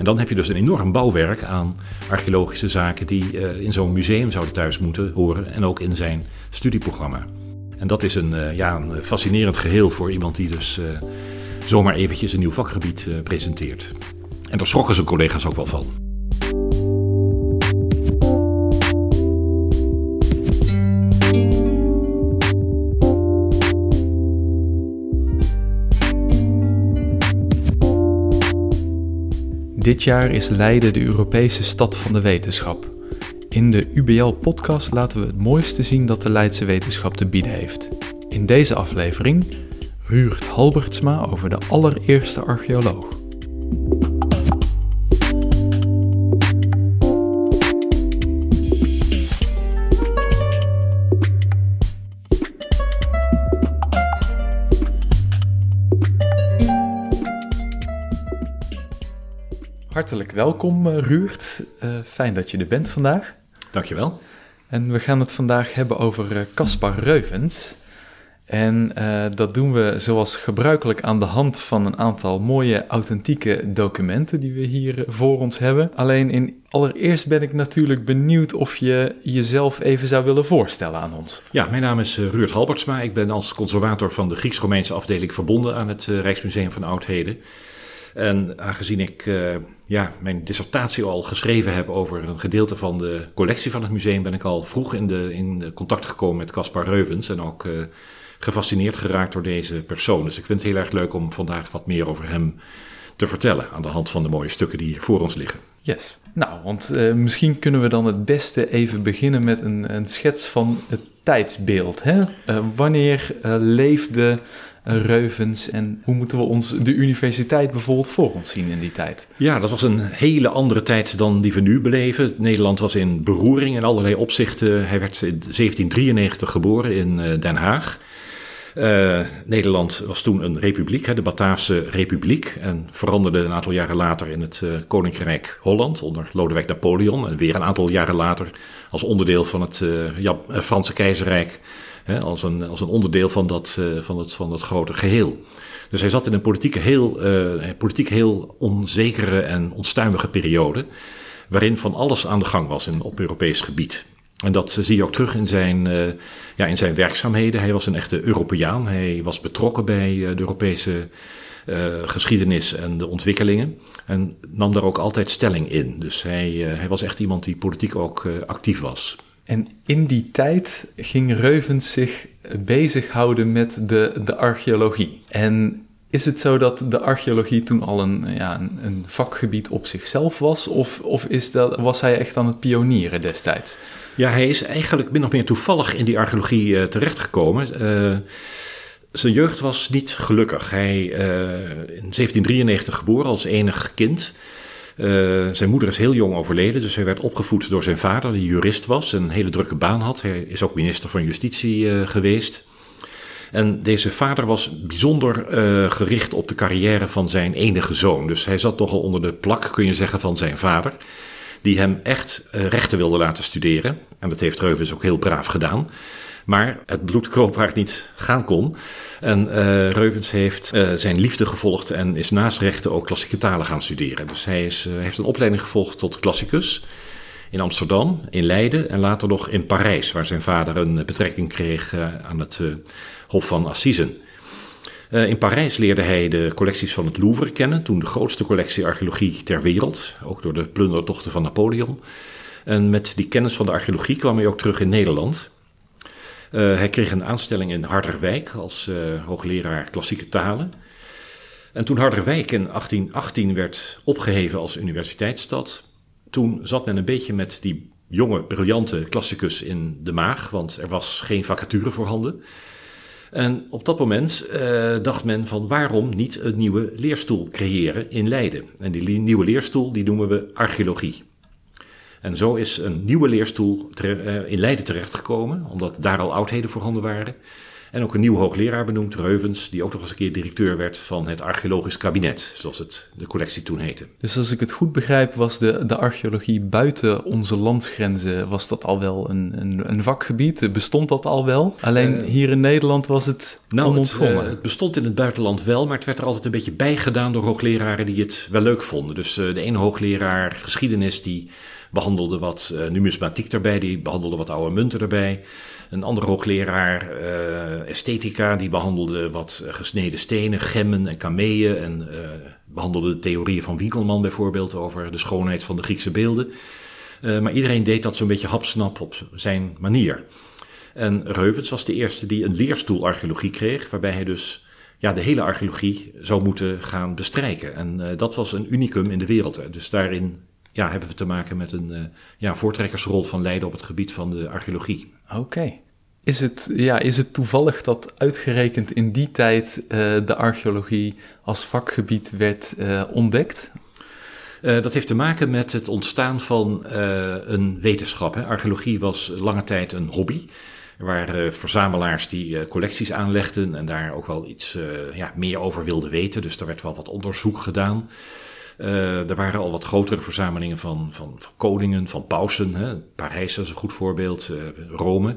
En dan heb je dus een enorm bouwwerk aan archeologische zaken die eh, in zo'n museum zouden thuis moeten horen en ook in zijn studieprogramma. En dat is een, uh, ja, een fascinerend geheel voor iemand die dus uh, zomaar eventjes een nieuw vakgebied presenteert. En daar schrokken zijn collega's ook wel van. Dit jaar is Leiden de Europese stad van de wetenschap. In de UBL-podcast laten we het mooiste zien dat de Leidse wetenschap te bieden heeft. In deze aflevering Ruurt Halbertsma over de allereerste archeoloog. Hartelijk welkom, uh, Ruurt. Uh, fijn dat je er bent vandaag. Dankjewel. En we gaan het vandaag hebben over Caspar uh, Reuvens. En dat doen we zoals gebruikelijk aan de hand van een aantal mooie authentieke documenten die we hier voor ons hebben. Alleen in allereerst ben ik natuurlijk benieuwd of je jezelf even zou willen voorstellen aan ons. Ja, mijn naam is Ruurt Halbertsma. Ik ben als conservator van de Grieks-Romeinse afdeling verbonden aan het Rijksmuseum van Oudheden. En aangezien ik uh, ja, mijn dissertatie al geschreven heb over een gedeelte van de collectie van het museum, ben ik al vroeg in, de, in contact gekomen met Caspar Reuvens en ook uh, gefascineerd geraakt door deze persoon. Dus ik vind het heel erg leuk om vandaag wat meer over hem te vertellen aan de hand van de mooie stukken die hier voor ons liggen. Yes. Nou, want uh, misschien kunnen we dan het beste even beginnen met een, een schets van het tijdsbeeld. Hè? wanneer leefde Reuvens en hoe moeten we ons de universiteit bijvoorbeeld voor ons zien in die tijd? Ja, dat was een hele andere tijd dan die we nu beleven. Nederland was in beroering in allerlei opzichten. Hij werd in 1793 geboren in Den Haag. Uh, Nederland was toen een republiek, de Bataafse Republiek, en veranderde een aantal jaren later in het Koninkrijk Holland onder Lodewijk Napoleon. En weer een aantal jaren later als onderdeel van het Franse Keizerrijk Hè, als, een, als een onderdeel van dat, uh, van, het, van dat grote geheel. Dus hij zat in een politieke heel, uh, politiek heel onzekere en onstuimige periode. Waarin van alles aan de gang was in, op Europees gebied. En dat zie je ook terug in zijn, ja, in zijn werkzaamheden. Hij was een echte Europeaan. Hij was betrokken bij de Europese geschiedenis en de ontwikkelingen. En nam daar ook altijd stelling in. Dus hij, hij was echt iemand die politiek ook actief was. En in die tijd ging Reuvens zich bezighouden met de, de archeologie. En is het zo dat de archeologie toen al een, ja, een, vakgebied op zichzelf was? Of, of is dat, was hij echt aan het pionieren destijds? Ja, hij is eigenlijk min of meer toevallig in die archeologie uh, terechtgekomen. Uh, zijn jeugd was niet gelukkig. Hij uh, in 1793 geboren als enig kind. Uh, zijn moeder is heel jong overleden, dus hij werd opgevoed door zijn vader, die jurist was en een hele drukke baan had. Hij is ook minister van Justitie uh, geweest. En deze vader was bijzonder uh, gericht op de carrière van zijn enige zoon. Dus hij zat toch al onder de plak, kun je zeggen, van zijn vader. Die hem echt rechten wilde laten studeren. En dat heeft Reuvens ook heel braaf gedaan maar het bloed kroop waar het niet gaan kon. En uh, Reuvens heeft uh, zijn liefde gevolgd en is naast rechten ook klassieke talen gaan studeren. Dus hij is, uh, heeft een opleiding gevolgd tot klassicus in Amsterdam, in Leiden en later nog in Parijs, waar zijn vader een betrekking kreeg aan het Hof van Assisen. in Parijs leerde hij de collecties van het Louvre kennen, toen de grootste collectie archeologie ter wereld, ook door de plundertochten van Napoleon. En met die kennis van de archeologie kwam hij ook terug in Nederland. Uh, hij kreeg een aanstelling in Harderwijk als uh, hoogleraar klassieke talen. En toen Harderwijk in 1818 werd opgeheven als universiteitsstad, toen zat men een beetje met die jonge, briljante klassicus in de maag, want er was geen vacature voorhanden. En op dat moment uh, dacht men van waarom niet een nieuwe leerstoel creëren in Leiden. En die nieuwe leerstoel die noemen we archeologie. En zo is een nieuwe leerstoel eh, in Leiden terechtgekomen, omdat daar al oudheden voorhanden waren. En ook een nieuw hoogleraar benoemd, Reuvens, die ook nog eens een keer directeur werd van het archeologisch kabinet, zoals het de collectie toen heette. Dus als ik het goed begrijp, was de, de archeologie buiten onze landsgrenzen, was dat al wel een, een, een vakgebied? Bestond dat al wel? Alleen hier in Nederland was het nou, onontgonnen. Het, het, bestond in het buitenland wel, maar het werd er altijd een beetje bijgedaan door hoogleraren die het wel leuk vonden. Dus de ene hoogleraar geschiedenis die behandelde wat numismatiek erbij, die behandelde wat oude munten erbij. Een andere hoogleraar uh, esthetica, die behandelde wat gesneden stenen, gemmen en kameeën. En uh, behandelde de theorieën van Winkelman bijvoorbeeld over de schoonheid van de Griekse beelden. Maar iedereen deed dat zo'n beetje hapsnap op zijn manier. En Reuvens was de eerste die een leerstoel archeologie kreeg, waarbij hij dus ja, de hele archeologie zou moeten gaan bestrijken. En dat was een unicum in de wereld. Dus daarin ja, hebben we te maken met een ja, voortrekkersrol van Leiden op het gebied van de archeologie. Oké. Is het, ja, is het toevallig dat uitgerekend in die tijd uh, de archeologie als vakgebied werd uh, ontdekt? Uh, dat heeft te maken met het ontstaan van een wetenschap. Hè. Archeologie was lange tijd een hobby. Er waren verzamelaars die collecties aanlegden en daar ook wel iets ja, meer over wilden weten. Dus er werd wel wat onderzoek gedaan. Er waren al wat grotere verzamelingen van, van, van koningen, van pausen. Hè. Parijs is een goed voorbeeld, Rome.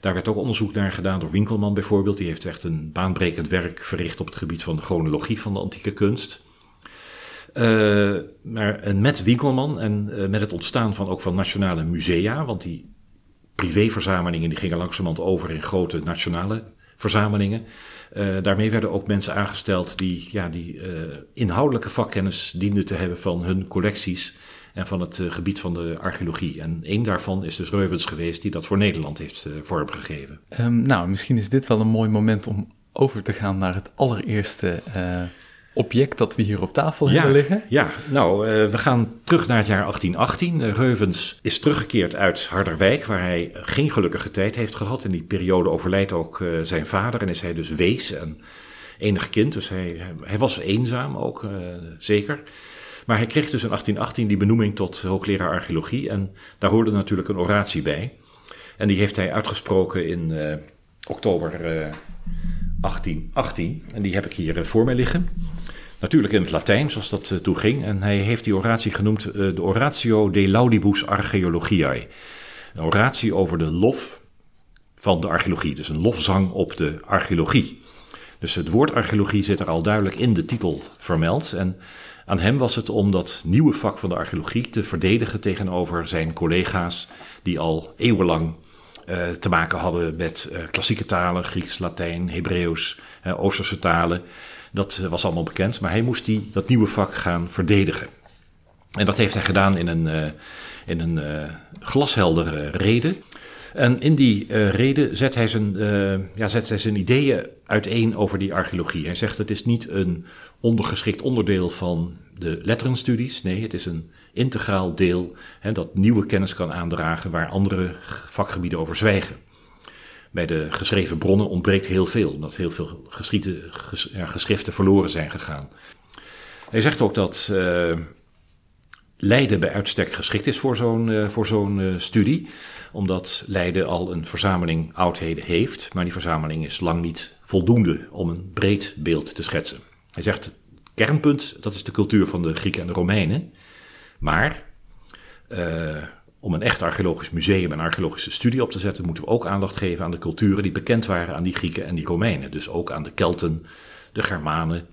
Daar werd ook onderzoek naar gedaan door Winkelman bijvoorbeeld. Die heeft echt een baanbrekend werk verricht op het gebied van de chronologie van de antieke kunst. Uh, maar met Winkelman en met het ontstaan van ook van nationale musea, want die privéverzamelingen die gingen langzamerhand over in grote nationale verzamelingen. Uh, daarmee werden ook mensen aangesteld die, ja, die inhoudelijke vakkennis dienden te hebben van hun collecties en van het uh, gebied van de archeologie. En één daarvan is dus Reuvens geweest, die dat voor Nederland heeft vormgegeven. Um, nou, misschien is dit wel een mooi moment om over te gaan naar het allereerste object dat we hier op tafel ja, hebben liggen. Ja, nou, we gaan terug naar het jaar 1818. Reuvens is teruggekeerd uit Harderwijk, waar hij geen gelukkige tijd heeft gehad. In die periode overlijdt ook zijn vader en is hij dus wees en enig kind. Dus hij, hij was eenzaam ook, zeker. Maar hij kreeg dus in 1818 die benoeming tot hoogleraar archeologie. En daar hoorde natuurlijk een oratie bij. En die heeft hij uitgesproken in oktober 1818. En die heb ik hier uh, voor mij liggen. Natuurlijk in het Latijn, zoals dat uh, toen ging. En hij heeft die oratie genoemd de Oratio de Laudibus Archeologiae. Een oratie over de lof van de archeologie. Dus een lofzang op de archeologie. Dus het woord archeologie zit er al duidelijk in de titel vermeld. En aan hem was het om dat nieuwe vak van de archeologie te verdedigen tegenover zijn collega's die al eeuwenlang uh, te maken hadden met uh, klassieke talen, Grieks, Latijn, Hebreeuws, uh, Oosterse talen. Dat was allemaal bekend, maar hij moest die, dat nieuwe vak gaan verdedigen. En dat heeft hij gedaan in een, in een glasheldere reden. En in die reden zet hij, zijn, ja, zet hij zijn ideeën uiteen over die archeologie. Hij zegt het is niet een ondergeschikt onderdeel van de letterenstudies. Nee, het is een integraal deel hè, dat nieuwe kennis kan aandragen waar andere vakgebieden over zwijgen. Bij de geschreven bronnen ontbreekt heel veel, omdat heel veel ja, geschriften verloren zijn gegaan. Hij zegt ook dat uh, Leiden bij uitstek geschikt is voor zo'n zo'n uh, studie, omdat Leiden al een verzameling oudheden heeft, maar die verzameling is lang niet voldoende om een breed beeld te schetsen. Hij zegt het kernpunt, dat is de cultuur van de Grieken en de Romeinen, maar uh, om een echt archeologisch museum en archeologische studie op te zetten, moeten we ook aandacht geven aan de culturen die bekend waren aan die Grieken en die Romeinen. Dus ook aan de Kelten, de Germanen,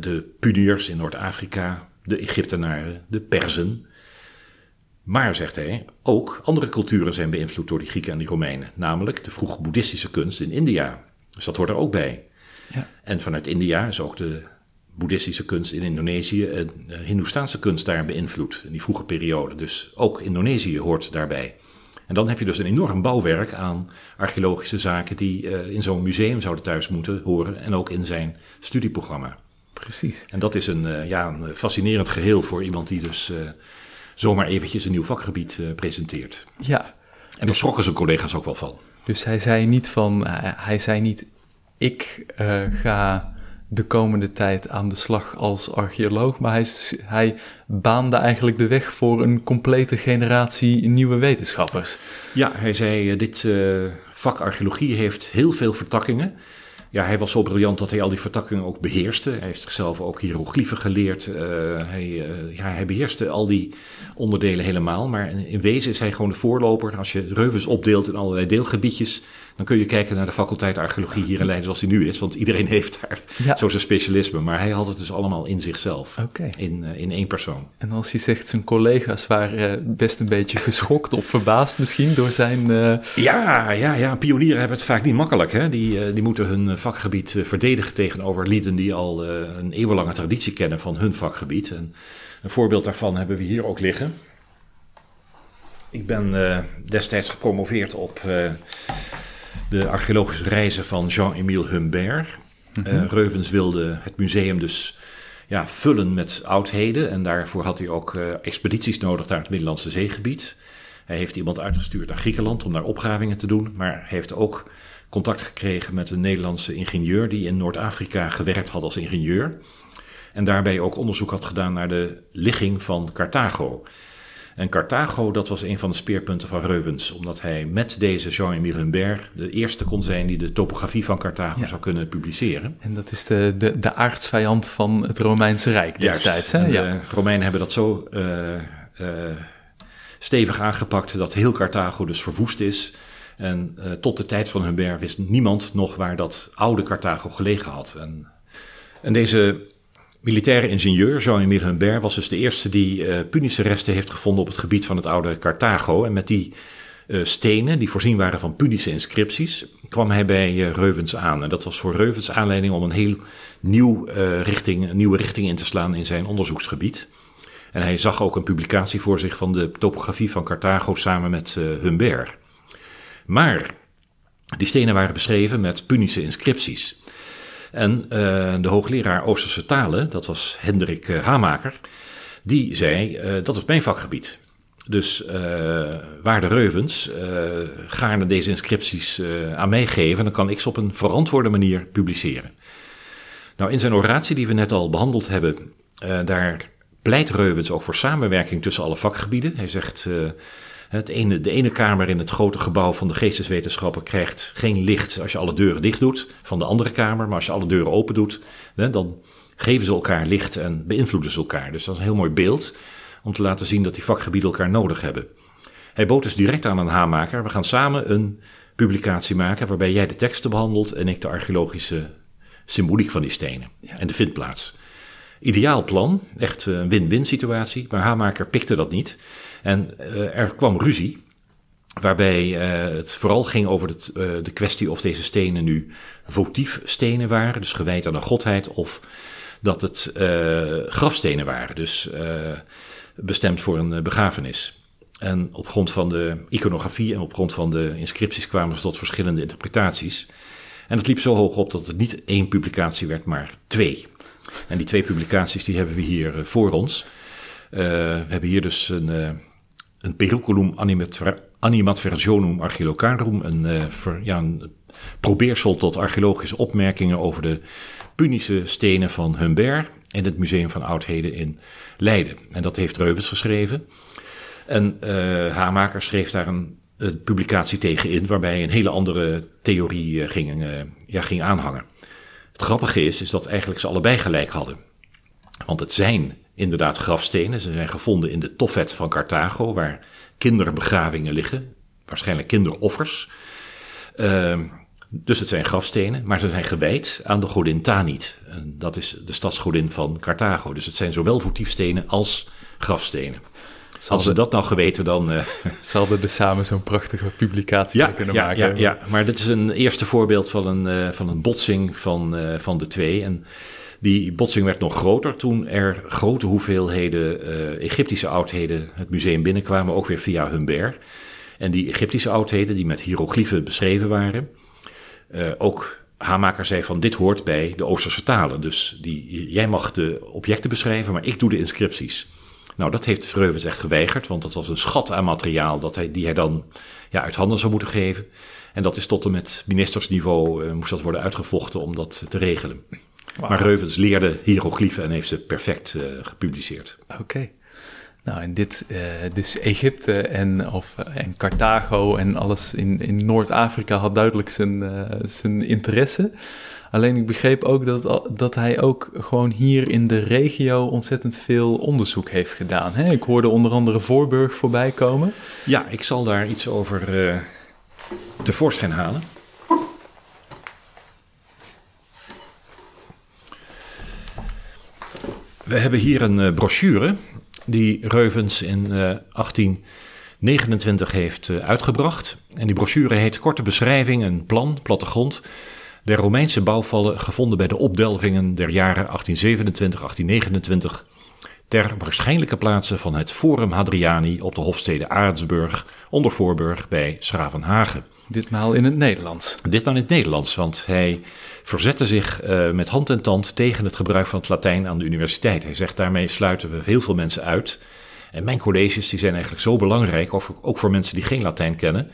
de Puniërs in Noord-Afrika, de Egyptenaren, de Perzen. Maar, zegt hij, ook andere culturen zijn beïnvloed door die Grieken en die Romeinen. Namelijk de vroeg boeddhistische kunst in India. Dus dat hoort er ook bij. Ja. En vanuit India is ook de boeddhistische kunst in Indonesië en de Hindoestaanse kunst daar beïnvloed. In die vroege periode. Dus ook Indonesië hoort daarbij. En dan heb je dus een enorm bouwwerk aan archeologische zaken die uh, in zo'n museum zouden thuis moeten horen. En ook in zijn studieprogramma. Precies. En dat is een, uh, ja, een fascinerend geheel voor iemand die dus uh, zomaar eventjes een nieuw vakgebied presenteert. Ja. En daar schrokken zijn collega's ook wel van. Dus hij zei niet van, hij zei niet, ik ga de komende tijd aan de slag als archeoloog, maar hij, hij baande eigenlijk de weg voor een complete generatie nieuwe wetenschappers. Ja, hij zei: dit vak archeologie heeft heel veel vertakkingen. Ja, hij was zo briljant dat hij al die vertakkingen ook beheerste. Hij heeft zichzelf ook hieroglyphen geleerd. Uh, hij, ja, hij beheerste al die onderdelen helemaal. Maar in, in, wezen is hij gewoon de voorloper. Als je Reuvens opdeelt in allerlei deelgebiedjes, dan kun je kijken naar de faculteit archeologie hier in Leiden zoals die nu is. Want iedereen heeft daar ja. zo zijn specialisme. Maar hij had het dus allemaal in zichzelf. Okay. In, uh, in één persoon. En als je zegt, zijn collega's waren best een beetje geschokt of verbaasd misschien door zijn... Ja, ja, ja, pionieren hebben het vaak niet makkelijk. Hè? Die, die moeten hun vakgebied verdedigen tegenover lieden die al een eeuwenlange traditie kennen van hun vakgebied. En een voorbeeld daarvan hebben we hier ook liggen. Ik ben uh, destijds gepromoveerd op uh, de archeologische reizen van Jean-Émile Humbert. Mm -hmm. uh, Reuvens wilde het museum dus ja, vullen met oudheden. En daarvoor had hij ook expedities nodig naar het Middellandse zeegebied. Hij heeft iemand uitgestuurd naar Griekenland om daar opgravingen te doen. Maar hij heeft ook contact gekregen met een Nederlandse ingenieur die in Noord-Afrika gewerkt had als ingenieur. En daarbij ook onderzoek had gedaan naar de ligging van Carthago. En Carthago, dat was een van de speerpunten van Reuvens, omdat hij met deze Jean-Emile Humbert de eerste kon zijn die de topografie van Carthago ja. zou kunnen publiceren. En dat is de, de, de aardsvijand van het Romeinse Rijk destijds. Hè? Ja. De Romeinen hebben dat zo uh, uh, stevig aangepakt dat heel Carthago dus verwoest is. En uh, tot de tijd van Humbert wist niemand nog waar dat oude Carthago gelegen had. En, en deze militaire ingenieur, Jean-Emile Humbert, was dus de eerste die uh, Punische resten heeft gevonden op het gebied van het oude Carthago. En met die uh, stenen, die voorzien waren van Punische inscripties, kwam hij bij uh, Reuvens aan. En dat was voor Reuvens aanleiding om een heel nieuw, richting, een nieuwe richting in te slaan in zijn onderzoeksgebied. En hij zag ook een publicatie voor zich van de topografie van Carthago samen met Humbert. Maar die stenen waren beschreven met Punische inscripties. En uh, de hoogleraar Oosterse talen, dat was Hendrik uh, Hamaker, die zei: uh, Dat is mijn vakgebied. Dus waar de Reuvens gaarne deze inscripties aan mij geven, dan kan ik ze op een verantwoorde manier publiceren. Nou, in zijn oratie die we net al behandeld hebben, daar pleit Reuvens ook voor samenwerking tussen alle vakgebieden. Hij zegt. Het ene, de ene kamer in het grote gebouw van de geesteswetenschappen krijgt geen licht als je alle deuren dicht doet van de andere kamer. Maar als je alle deuren open doet, dan geven ze elkaar licht en beïnvloeden ze elkaar. Dus dat is een heel mooi beeld om te laten zien dat die vakgebieden elkaar nodig hebben. Hij bood dus direct aan een haarmaker. We gaan samen een publicatie maken waarbij jij de teksten behandelt en ik de archeologische symboliek van die stenen en de vindplaats. Ideaal plan, echt een win-win situatie, maar Haarmaker pikte dat niet. En uh, er kwam ruzie, waarbij uh, het vooral ging over het, uh, de kwestie of deze stenen nu votief stenen waren, dus gewijd aan de godheid, of dat het grafstenen waren, dus bestemd voor een begrafenis. En op grond van de iconografie en op grond van de inscripties kwamen ze tot verschillende interpretaties. En het liep zo hoog op dat het niet één publicatie werd, maar twee. En die twee publicaties die hebben we hier voor ons. We hebben hier dus een, een periculum animadversionum archeolocarum, een, uh, ja, een probeersel tot archeologische opmerkingen over de Punische stenen van Humbert in het Museum van Oudheden in Leiden. En dat heeft Reuvens geschreven. En uh, Haarmaker schreef daar een, publicatie tegen in, waarbij een hele andere theorie uh, ging, ja, ging aanhangen. Het grappige is, is dat eigenlijk ze allebei gelijk hadden. Want het zijn inderdaad grafstenen. Ze zijn gevonden in de Tofet van Carthago, waar kinderbegravingen liggen. Waarschijnlijk kinderoffers. Uh, dus het zijn grafstenen, maar ze zijn gewijd aan de godin Tanit. En dat is de stadsgodin van Carthago. Dus het zijn zowel votiefstenen als grafstenen. Als ze dat nou geweten, dan... Uh... Ze hadden dus samen zo'n prachtige publicatie ja, kunnen ja, maken. Ja, ja, maar dit is een eerste voorbeeld van een, uh, van een botsing van, uh, van de twee. En die botsing werd nog groter toen er grote hoeveelheden uh, Egyptische oudheden het museum binnenkwamen, ook weer via Humbert. En die Egyptische oudheden, die met hieroglyphen beschreven waren, uh, ook Hamaker zei van dit hoort bij de Oosterse talen. Dus die, jij mag de objecten beschrijven, maar ik doe de inscripties. Nou, dat heeft Reuvens echt geweigerd, want dat was een schat aan materiaal dat hij, die hij dan ja, uit handen zou moeten geven. En dat is tot en met ministersniveau uh, moest dat worden uitgevochten om dat te regelen. Maar Reuvens leerde hieroglyphen en heeft ze perfect uh, gepubliceerd. Oké. Nou, en dit, uh, dus Egypte en, of, en Carthago en alles in, in Noord-Afrika had duidelijk zijn, uh, zijn interesse. Alleen ik begreep ook dat, dat hij ook gewoon hier in de regio ontzettend veel onderzoek heeft gedaan. Hè? Ik hoorde onder andere Voorburg voorbij komen. Ja, ik zal daar iets over tevoorschijn halen. We hebben hier een uh, brochure die Reuvens in uh, 1829 heeft uitgebracht. En die brochure heet Korte beschrijving, een plan, plattegrond der Romeinse bouwvallen gevonden bij de opdelvingen der jaren 1827-1829 ter waarschijnlijke plaatsen van het Forum Hadriani op de hofstede Aartsburg onder Voorburg bij Schravenhagen. Ditmaal in het Nederlands. Ditmaal in het Nederlands, want hij verzette zich uh, met hand en tand tegen het gebruik van het Latijn aan de universiteit. Hij zegt daarmee sluiten we heel veel mensen uit. En mijn colleges die zijn eigenlijk zo belangrijk, ook voor mensen die geen Latijn kennen,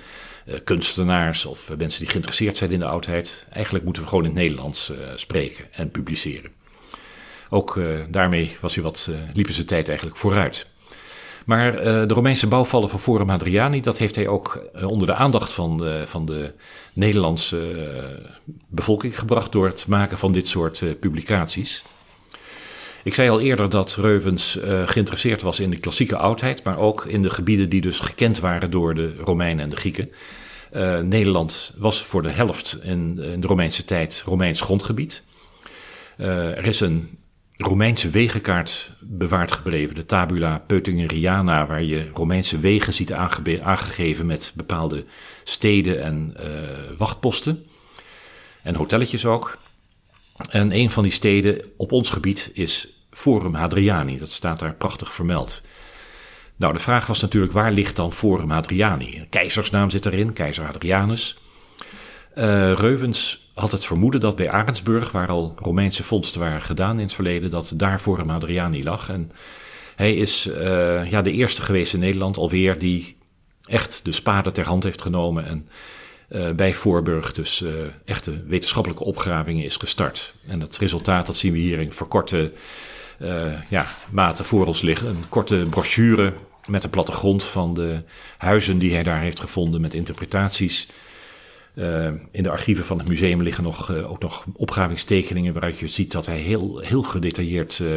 uh, kunstenaars of mensen die geïnteresseerd zijn in de oudheid. Eigenlijk moeten we gewoon in het Nederlands uh, spreken en publiceren. Ook daarmee was wat, liepen zijn tijd eigenlijk vooruit. Maar de Romeinse bouwvallen van Forum Hadriani, dat heeft hij ook onder de aandacht van de, van de Nederlandse bevolking gebracht door het maken van dit soort publicaties. Ik zei al eerder dat Reuvens geïnteresseerd was in de klassieke oudheid, maar ook in de gebieden die dus gekend waren door de Romeinen en de Grieken. Nederland was voor de helft in, in, de Romeinse tijd Romeins grondgebied. Er is een Romeinse wegenkaart bewaard gebleven, de Tabula Peutingeriana, waar je Romeinse wegen ziet aange aangegeven met bepaalde steden en wachtposten. En hotelletjes ook. En een van die steden op ons gebied is Forum Hadriani. Dat staat daar prachtig vermeld. Nou, de vraag was natuurlijk waar ligt dan Forum Hadriani? Keizersnaam zit erin, keizer Hadrianus. Uh, Reuvens had het vermoeden dat bij Arendsburg, waar al Romeinse vondsten waren gedaan in het verleden, dat daar Forum Hadriani lag. En hij is uh, ja, de eerste geweest in Nederland alweer die echt de spade ter hand heeft genomen en uh, bij Voorburg dus uh, echte wetenschappelijke opgravingen is gestart. En het resultaat dat zien we hier in verkorte ja, maten voor ons liggen. Een korte brochure met een plattegrond van de huizen die hij daar heeft gevonden met interpretaties. Uh, in de archieven van het museum liggen nog, uh, ook nog opgravingstekeningen waaruit je ziet dat hij heel, heel gedetailleerd uh,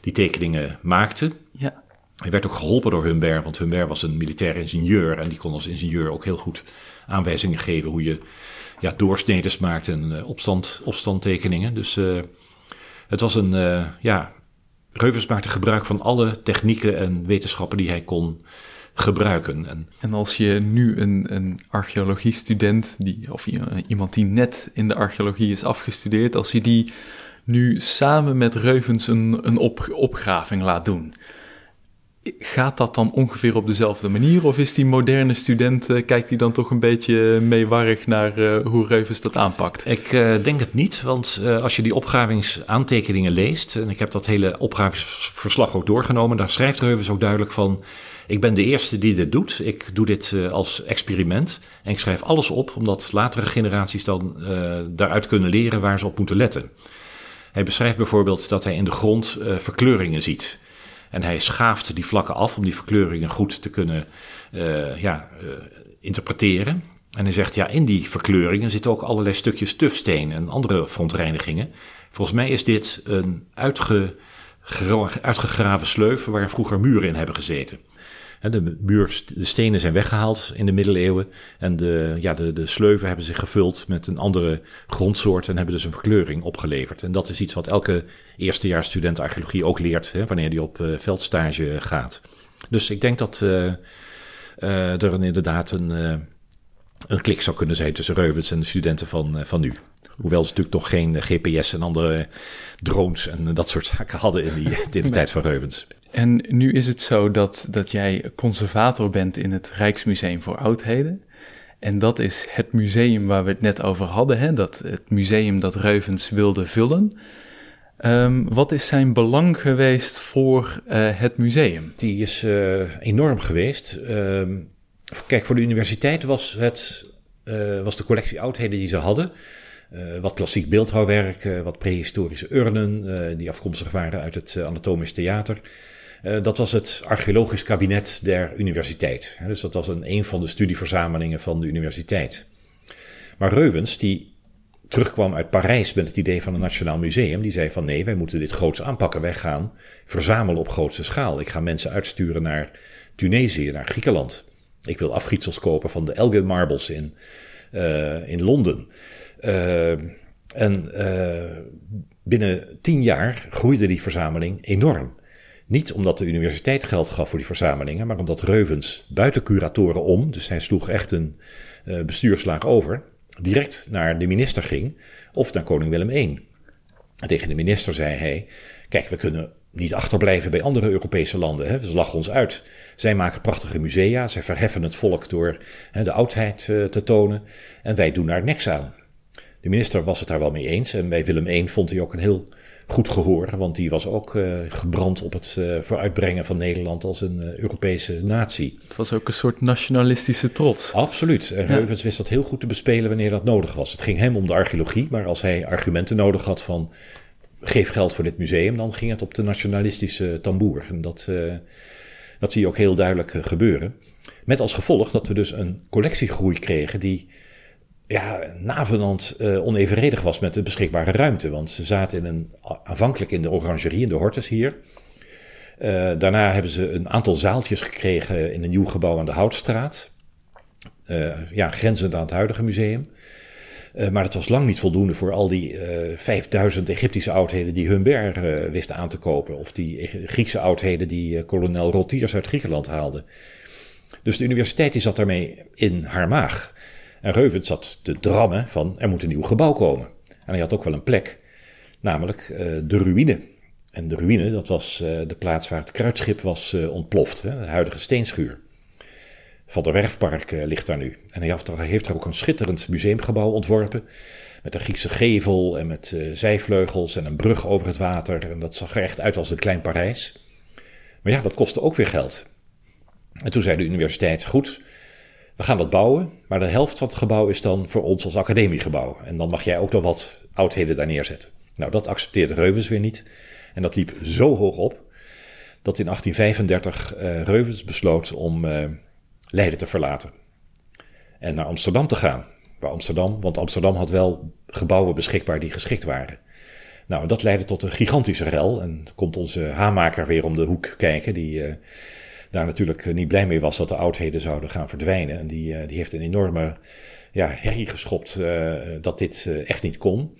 die tekeningen maakte. Ja. Hij werd ook geholpen door Humbert, want Humbert was een militair ingenieur en die kon als ingenieur ook heel goed aanwijzingen geven hoe je ja, doorsnedens maakt en opstand, opstandtekeningen. Dus het was een, ja, Reuvers maakte gebruik van alle technieken en wetenschappen die hij kon gebruiken. En, en als je nu een, een archeologiestudent, die, of iemand die net in de archeologie is afgestudeerd, als je die nu samen met Reuvens een, een op, opgraving laat doen, Gaat dat dan ongeveer op dezelfde manier? Of is die moderne student, uh, kijkt hij dan toch een beetje meewarig naar uh, hoe Reuvens dat aanpakt? Ik uh, denk het niet, want als je die opgravingsaantekeningen leest, en ik heb dat hele opgravingsverslag ook doorgenomen, daar schrijft Reuvens ook duidelijk van, ik ben de eerste die dit doet, ik doe dit als experiment en ik schrijf alles op, omdat latere generaties dan daaruit kunnen leren waar ze op moeten letten. Hij beschrijft bijvoorbeeld dat hij in de grond verkleuringen ziet. En hij schaaft die vlakken af om die verkleuringen goed te kunnen ja, interpreteren. En hij zegt, ja, in die verkleuringen zitten ook allerlei stukjes tufsteen en andere verontreinigingen. Volgens mij is dit een uitge, uitgegraven sleuf waar vroeger muren in hebben gezeten. De, muur, de stenen zijn weggehaald in de middeleeuwen. En de, ja, de, de sleuven hebben zich gevuld met een andere grondsoort. En hebben dus een verkleuring opgeleverd. En dat is iets wat elke eerstejaarsstudent archeologie ook leert. Hè, wanneer die op uh, veldstage gaat. Dus ik denk dat uh, uh, er een, inderdaad een, een klik zou kunnen zijn tussen Reuvens en de studenten van, van nu. Hoewel ze natuurlijk nog geen GPS en andere drones en dat soort zaken hadden in, die, in de tijd van Reuvens. En nu is het zo dat, dat jij conservator bent in het Rijksmuseum voor Oudheden. En dat is het museum waar we het net over hadden, hè? Dat, het museum dat Reuvens wilde vullen. Um, wat is zijn belang geweest voor uh, het museum? Die is uh, enorm geweest. Um, kijk, voor de universiteit was, het, uh, was de collectie oudheden die ze hadden wat klassiek beeldhouwwerk, wat prehistorische urnen die afkomstig waren uit het Anatomisch Theater. Dat was het archeologisch kabinet der universiteit. dus dat was een, een van de studieverzamelingen van de universiteit. Maar Reuvens, die terugkwam uit Parijs met het idee van een nationaal museum, die zei van nee, wij moeten dit groots aanpakken. Wij gaan verzamelen op grootste schaal. Ik ga mensen uitsturen naar Tunesië, naar Griekenland. Ik wil afgietsels kopen van de Elgin Marbles in, uh, in Londen. Uh, en binnen tien jaar groeide die verzameling enorm. Niet omdat de universiteit geld gaf voor die verzamelingen, maar omdat Reuvens buiten curatoren om, dus hij sloeg echt een bestuurslaag over, direct naar de minister ging of naar koning Willem I. En tegen de minister zei hij: Kijk, we kunnen niet achterblijven bij andere Europese landen. Hè. Ze lachen ons uit. Zij maken prachtige musea, zij verheffen het volk door hè, de oudheid uh, te tonen. En wij doen daar niks aan. De minister was het daar wel mee eens. En bij Willem I vond hij ook een heel goed gehoor, want die was ook uh, gebrand op het uh, vooruitbrengen van Nederland als een uh, Europese natie. Het was ook een soort nationalistische trots. Absoluut. En Reuvens wist dat heel goed te bespelen wanneer dat nodig was. Het ging hem om de archeologie, maar als hij argumenten nodig had van geef geld voor dit museum, dan ging het op de nationalistische tamboer. En dat, dat zie je ook heel duidelijk gebeuren. Met als gevolg dat we dus een collectiegroei kregen die ja, navenant uh, onevenredig was met de beschikbare ruimte. Want ze zaten in een, aanvankelijk in de orangerie, in de hortus hier. Uh, daarna hebben ze een aantal zaaltjes gekregen in een nieuw gebouw aan de Houtstraat. Uh, ja, grenzend aan het huidige museum. maar dat was lang niet voldoende voor al die 5000 Egyptische oudheden die Humbert wisten aan te kopen. Of die Griekse oudheden die kolonel Rotiers uit Griekenland haalde. Dus de universiteit die zat daarmee in haar maag. En Reuvens zat te drammen van er moet een nieuw gebouw komen. En hij had ook wel een plek, namelijk uh, de ruïne. En de ruïne, dat was uh, de plaats waar het kruidschip was uh, ontploft, hè, de huidige steenschuur. Van der Werfpark ligt daar nu. En hij heeft er ook een schitterend museumgebouw ontworpen. Met een Griekse gevel en met zijvleugels en een brug over het water. En dat zag er echt uit als een klein Parijs. Maar ja, dat kostte ook weer geld. En toen zei de universiteit, goed, we gaan wat bouwen, maar de helft van het gebouw is dan voor ons als academiegebouw. En dan mag jij ook nog wat oudheden daar neerzetten. Nou, dat accepteerde Reuvens weer niet. En dat liep zo hoog op dat in 1835 uh, Reuvens besloot om uh, Leiden te verlaten. En naar Amsterdam te gaan. Waar Amsterdam, want Amsterdam had wel gebouwen beschikbaar die geschikt waren. Nou, dat leidde tot een gigantische rel. En komt onze haarmaker weer om de hoek kijken. Die, uh, daar natuurlijk eh, niet blij mee was dat de oudheden zouden gaan verdwijnen. En die, eh, die heeft een enorme ja, herrie geschopt uh, dat dit echt niet kon.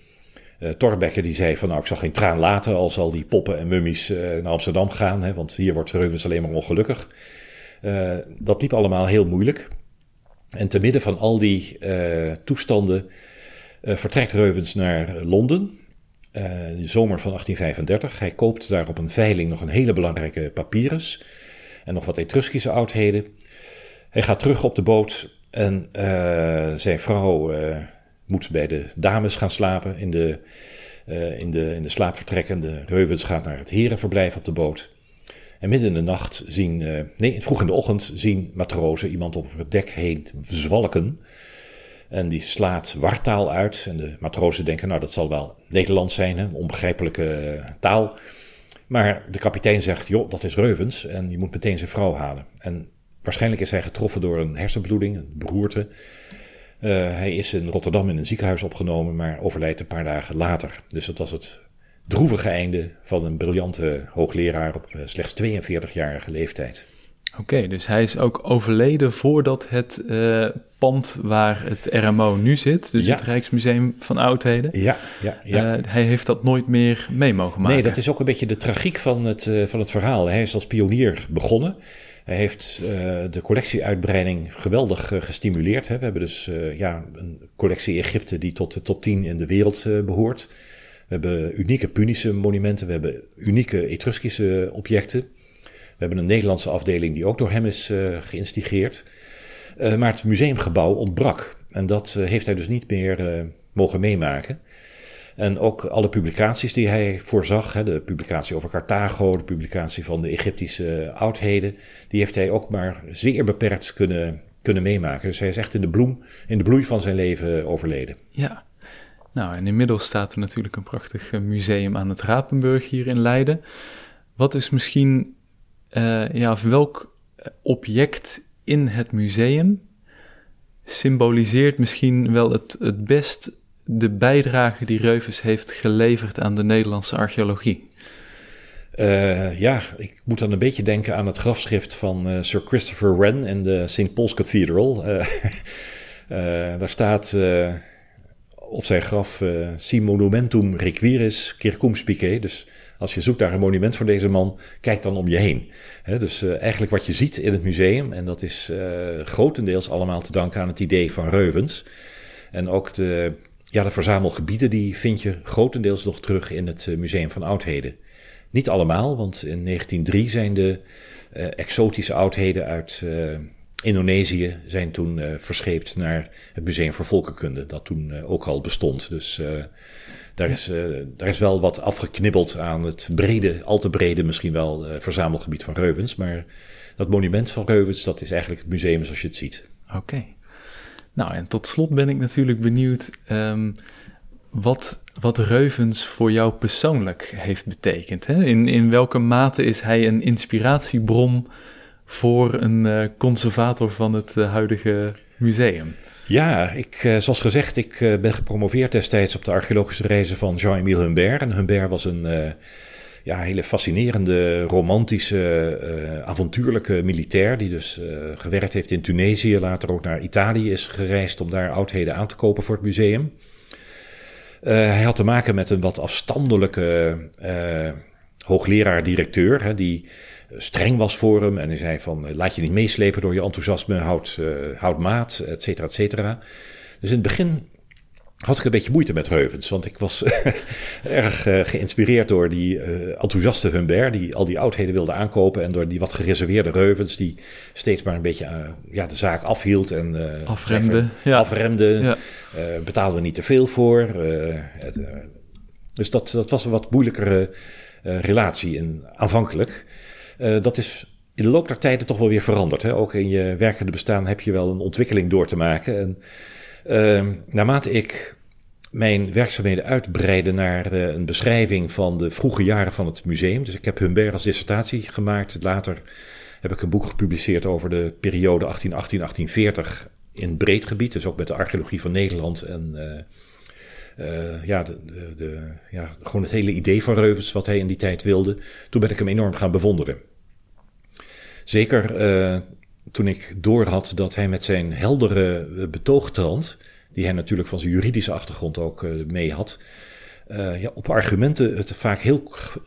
Uh, Torbekke die zei van nou ik zal geen traan laten als al die poppen en mummies naar Amsterdam gaan. Hè, want hier wordt Reuvens alleen maar ongelukkig. Dat liep allemaal heel moeilijk. En te midden van al die toestanden vertrekt Reuvens naar Londen. in de zomer van 1835. Hij koopt daar op een veiling nog een hele belangrijke papyrus en nog wat Etruskische oudheden. Hij gaat terug op de boot en uh, zijn vrouw uh, moet bij de dames gaan slapen in de, uh, in de, in de slaapvertrekken. De Reuvens gaat naar het herenverblijf op de boot. En midden in de nacht zien, nee, vroeg in de ochtend zien matrozen iemand op het dek heen zwalken. En die slaat wartaal uit. En de matrozen denken, nou dat zal wel Nederlands zijn, een onbegrijpelijke taal. Maar de kapitein zegt, joh, dat is Reuvens en je moet meteen zijn vrouw halen. En waarschijnlijk is hij getroffen door een hersenbloeding, een beroerte. Uh, hij is in Rotterdam in een ziekenhuis opgenomen, maar overlijdt een paar dagen later. Dus dat was het droevige einde van een briljante hoogleraar op uh, slechts 42-jarige leeftijd. Oké, dus hij is ook overleden voordat het uh, pand waar het RMO nu zit, dus het Rijksmuseum van Oudheden. Ja, ja, ja. Uh, hij heeft dat nooit meer mee mogen maken. Nee, dat is ook een beetje de tragiek van het, uh, van het verhaal. Hij is als pionier begonnen. Hij heeft de collectieuitbreiding geweldig gestimuleerd. Hè. We hebben dus ja, een collectie Egypte die tot de top 10 in de wereld behoort. We hebben unieke Punische monumenten, we hebben unieke Etruskische objecten. Hebben een Nederlandse afdeling die ook door hem is uh, geïnstigeerd. Uh, maar het museumgebouw ontbrak. En dat uh, heeft hij dus niet meer mogen meemaken. En ook alle publicaties die hij voorzag, hè, de publicatie over Carthago, de publicatie van de Egyptische oudheden, die heeft hij ook maar zeer beperkt kunnen, kunnen meemaken. Dus hij is echt in de bloem, in de bloei van zijn leven overleden. Ja, Nou, en inmiddels staat er natuurlijk een prachtig museum aan het Rapenburg hier in Leiden. Wat is misschien, uh, ja, of welk object in het museum symboliseert misschien wel het, het best de bijdrage die Reuvens heeft geleverd aan de Nederlandse archeologie? Uh, ja, ik moet dan een beetje denken aan het grafschrift van uh, Sir Christopher Wren in de St. Paul's Cathedral. Daar staat op zijn graf Si monumentum requiris circum spice. Dus als je zoekt naar een monument voor deze man, kijk dan om je heen. dus eigenlijk wat je ziet in het museum, en dat is grotendeels allemaal te danken aan het idee van Reuvens. En ook de, ja, de verzamelgebieden, die vind je grotendeels nog terug in het Museum van Oudheden. Niet allemaal, want in 1903 zijn de uh, exotische oudheden uit uh, Indonesië zijn toen uh, verscheept naar het Museum voor Volkenkunde, dat toen ook al bestond. Dus daar, ja. is, daar is wel wat afgeknibbeld aan het brede, al te brede misschien wel, verzamelgebied van Reuvens. Maar dat monument van Reuvens, dat is eigenlijk het museum zoals je het ziet. Oké. Nou, en tot slot ben ik natuurlijk benieuwd. Um, wat, wat Reuvens voor jou persoonlijk heeft betekend. Hè? In, in welke mate is hij een inspiratiebron voor een uh, conservator van het uh, huidige museum? Ja, ik, uh, zoals gezegd, ik ben gepromoveerd destijds op de archeologische reizen van Jean-Emile Humbert. En Humbert was een ja, hele fascinerende, romantische, avontuurlijke militair. Die dus gewerkt heeft in Tunesië, later ook naar Italië is gereisd om daar oudheden aan te kopen voor het museum. Hij had te maken met een wat afstandelijke hoogleraar-directeur, die streng was voor hem. En hij zei van, laat je niet meeslepen door je enthousiasme, houd, uh, houd maat, et cetera, et cetera. Dus in het begin had ik een beetje moeite met Reuvens. Want ik was erg uh, geïnspireerd door die uh, enthousiaste Humbert, die al die oudheden wilde aankopen. En door die wat gereserveerde Reuvens, die steeds maar een beetje uh, ja, de zaak afhield. En, afremde. Ja. Afremde, ja. betaalde niet te veel voor. Het, dus dat, dat was een wat moeilijkere relatie in, aanvankelijk. dat is in de loop der tijden toch wel weer veranderd. Hè? Ook in je werkende bestaan heb je wel een ontwikkeling door te maken. En, uh, naarmate ik mijn werkzaamheden uitbreide naar uh, een beschrijving van de vroege jaren van het museum. Dus ik heb Humbert als dissertatie gemaakt. Later heb ik een boek gepubliceerd over de periode 1818-1840 in breed gebied. Dus ook met de archeologie van Nederland en uh, ja, de, de, ja, gewoon het hele idee van Reuvens, wat hij in die tijd wilde. Toen ben ik hem enorm gaan bewonderen. Zeker toen ik doorhad dat hij met zijn heldere betoogtrand, die hij natuurlijk van zijn juridische achtergrond ook mee had, ja, op argumenten het vaak heel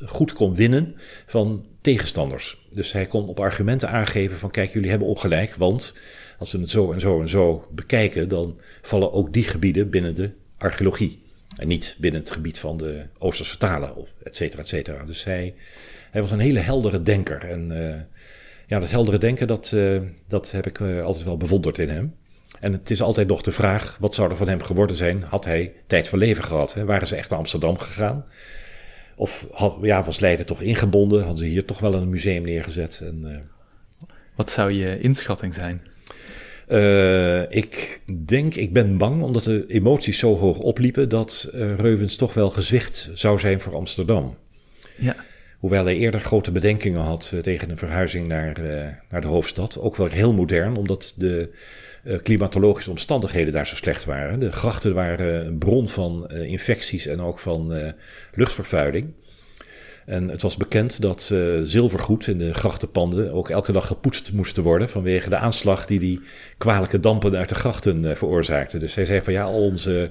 goed kon winnen van tegenstanders. Dus hij kon op argumenten aangeven van kijk, jullie hebben ongelijk, want als we het zo en zo en zo bekijken, dan vallen ook die gebieden binnen de archeologie. En niet binnen het gebied van de Oosterse talen, of et cetera, et cetera. Dus hij, hij was een hele heldere denker. En uh, ja, dat heldere denken, dat, uh, dat heb ik uh, altijd wel bewonderd in hem. En het is altijd nog de vraag, wat zou er van hem geworden zijn? Had hij tijd van leven gehad? Hè? Waren ze echt naar Amsterdam gegaan? Of ja, was Leiden toch ingebonden? Hadden ze hier toch wel een museum neergezet? En. Wat zou je inschatting zijn? Ik denk, ik ben bang, omdat de emoties zo hoog opliepen, dat Reuvens toch wel gezicht zou zijn voor Amsterdam. Ja. Hoewel hij eerder grote bedenkingen had uh, tegen een verhuizing naar, uh, naar de hoofdstad. Ook wel heel modern, omdat de uh, klimatologische omstandigheden daar zo slecht waren. De grachten waren een bron van infecties en ook van luchtvervuiling. En het was bekend dat uh, zilvergoed in de grachtenpanden ook elke dag gepoetst moesten worden vanwege de aanslag die die kwalijke dampen uit de grachten uh, veroorzaakte. Dus hij zei van ja, al onze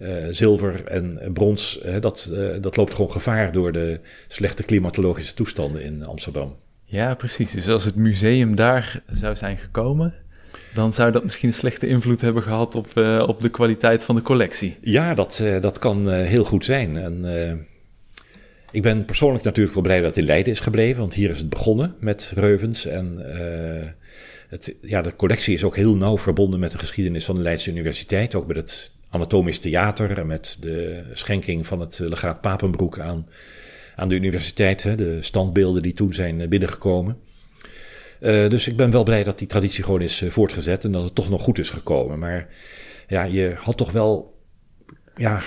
uh, zilver en brons, dat, dat loopt gewoon gevaar door de slechte klimatologische toestanden in Amsterdam. Ja, precies. Dus als het museum daar zou zijn gekomen, dan zou dat misschien een slechte invloed hebben gehad op, op de kwaliteit van de collectie. Ja, dat, dat kan heel goed zijn. En ik ben persoonlijk natuurlijk wel blij dat het in Leiden is gebleven, want hier is het begonnen met Reuvens. En uh, het, ja, de collectie is ook heel nauw verbonden met de geschiedenis van de Leidse Universiteit. Ook met het Anatomisch Theater en met de schenking van het legaat Papenbroek aan, aan de universiteit. Hè, de standbeelden die toen zijn binnengekomen. Uh, dus ik ben wel blij dat die traditie gewoon is voortgezet en dat het toch nog goed is gekomen. Maar ja, je had toch wel ja,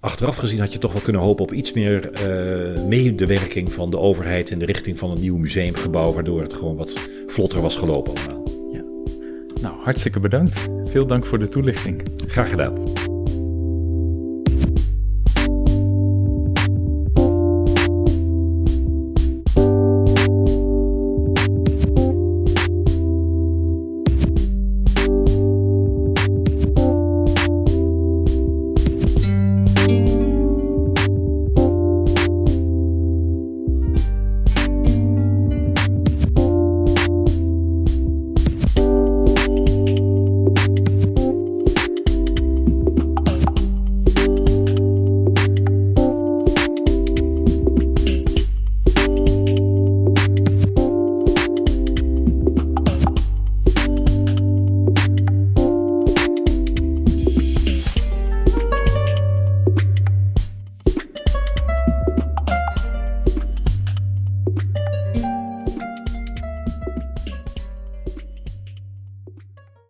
achteraf gezien had je toch wel kunnen hopen op iets meer uh, medewerking van de overheid in de richting van een nieuw museumgebouw, waardoor het gewoon wat vlotter was gelopen allemaal. Ja. Nou, hartstikke bedankt. Veel dank voor de toelichting. Graag gedaan.